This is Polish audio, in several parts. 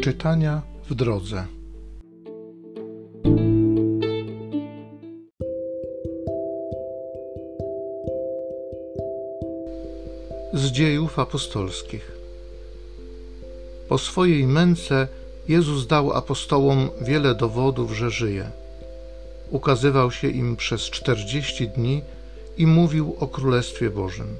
Czytania w drodze. Z dziejów apostolskich. Po swojej męce Jezus dał apostołom wiele dowodów, że żyje. Ukazywał się im przez czterdzieści dni i mówił o Królestwie Bożym.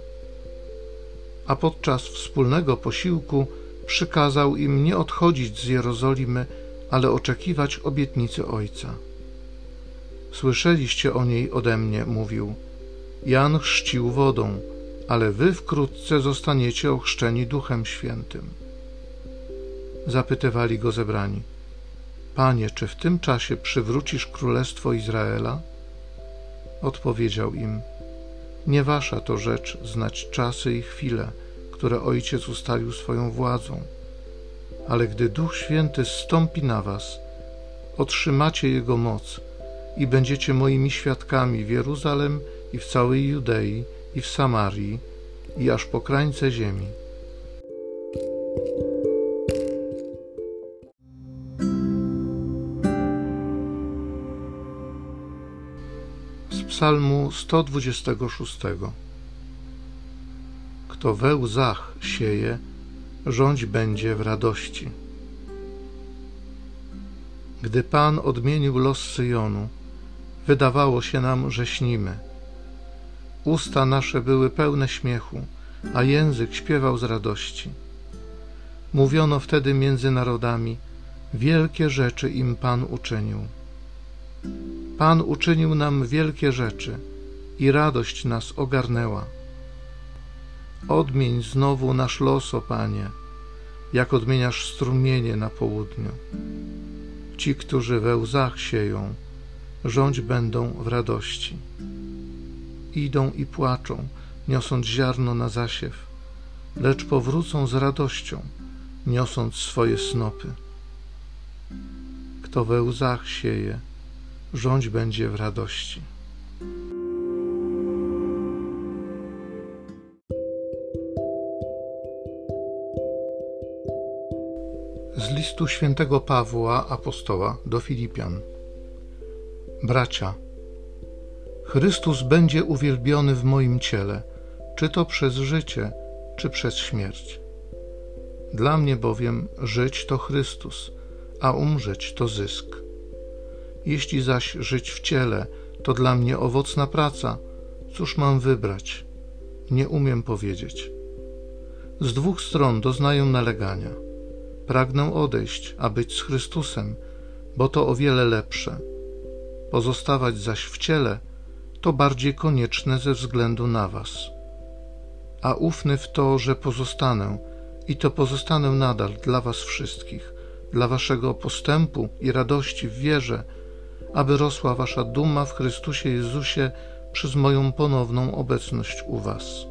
A podczas wspólnego posiłku przykazał im nie odchodzić z Jerozolimy, ale oczekiwać obietnicy Ojca. Słyszeliście o niej ode mnie, mówił. Jan chrzcił wodą, ale wy wkrótce zostaniecie ochrzczeni Duchem Świętym. Zapytywali go zebrani: Panie, czy w tym czasie przywrócisz królestwo Izraela? Odpowiedział im: Nie wasza to rzecz znać czasy i chwile które Ojciec ustalił swoją władzą. Ale gdy Duch Święty stąpi na was, otrzymacie Jego moc i będziecie moimi świadkami w Jeruzalem i w całej Judei i w Samarii i aż po krańce ziemi. Z Psalmu 126 kto we łzach sieje, rządź będzie w radości. Gdy Pan odmienił los Syjonu, wydawało się nam, że śnimy. Usta nasze były pełne śmiechu, a język śpiewał z radości. Mówiono wtedy między narodami, wielkie rzeczy im Pan uczynił. Pan uczynił nam wielkie rzeczy i radość nas ogarnęła. Odmień znowu nasz los, o Panie, jak odmieniasz strumienie na południu. Ci, którzy we łzach sieją, rządź będą w radości. Idą i płaczą, niosąc ziarno na zasiew, lecz powrócą z radością, niosąc swoje snopy. Kto we łzach sieje, rządź będzie w radości. Z listu świętego Pawła apostoła do Filipian. Bracia, Chrystus będzie uwielbiony w moim ciele, czy to przez życie, czy przez śmierć. Dla mnie bowiem żyć to Chrystus, a umrzeć to zysk. Jeśli zaś żyć w ciele, to dla mnie owocna praca, cóż mam wybrać? Nie umiem powiedzieć. Z dwóch stron doznaję nalegania Pragnę odejść, a być z Chrystusem, bo to o wiele lepsze. Pozostawać zaś w ciele to bardziej konieczne ze względu na Was. A ufny w to, że pozostanę, i to pozostanę nadal dla Was wszystkich, dla Waszego postępu i radości w wierze, aby rosła Wasza duma w Chrystusie Jezusie przez moją ponowną obecność u Was.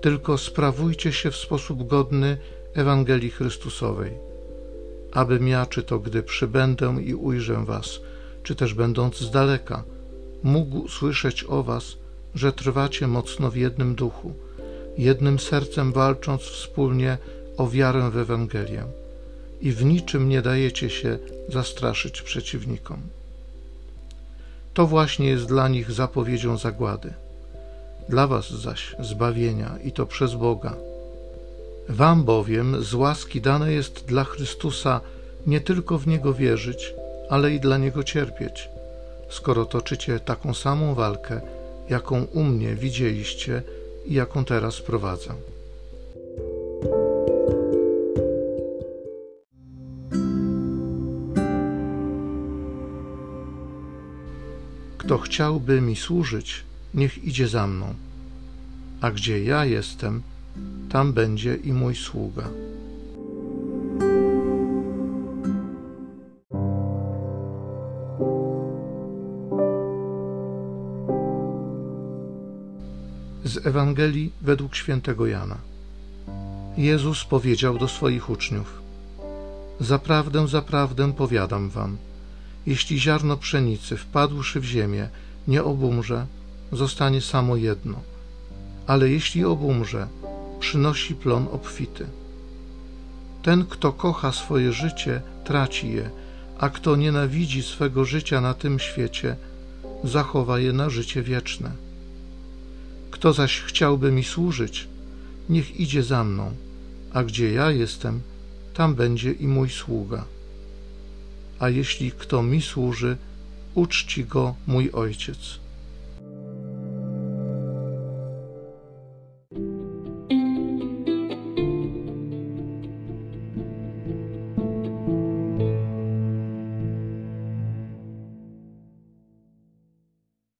Tylko sprawujcie się w sposób godny Ewangelii Chrystusowej, abym ja, czy to gdy przybędę i ujrzę Was, czy też będąc z daleka, mógł słyszeć o Was, że trwacie mocno w jednym duchu, jednym sercem walcząc wspólnie o wiarę w Ewangelię. I w niczym nie dajecie się zastraszyć przeciwnikom. To właśnie jest dla nich zapowiedzią zagłady, dla Was zaś zbawienia i to przez Boga Wam bowiem z łaski dane jest dla Chrystusa nie tylko w Niego wierzyć, ale i dla Niego cierpieć, skoro toczycie taką samą walkę, jaką u mnie widzieliście i jaką teraz prowadzę. Kto chciałby mi służyć, niech idzie za mną, a gdzie ja jestem, tam będzie i mój sługa. Z Ewangelii według świętego Jana. Jezus powiedział do swoich uczniów: Zaprawdę, zaprawdę powiadam wam, jeśli ziarno pszenicy wpadłszy w ziemię nie obumrze, zostanie samo jedno, ale jeśli obumrze, przynosi plon obfity. Ten, kto kocha swoje życie, traci je, a kto nienawidzi swego życia na tym świecie, zachowa je na życie wieczne. Kto zaś chciałby mi służyć, niech idzie za mną, a gdzie ja jestem, tam będzie i mój sługa. A jeśli kto mi służy, uczci go mój ojciec.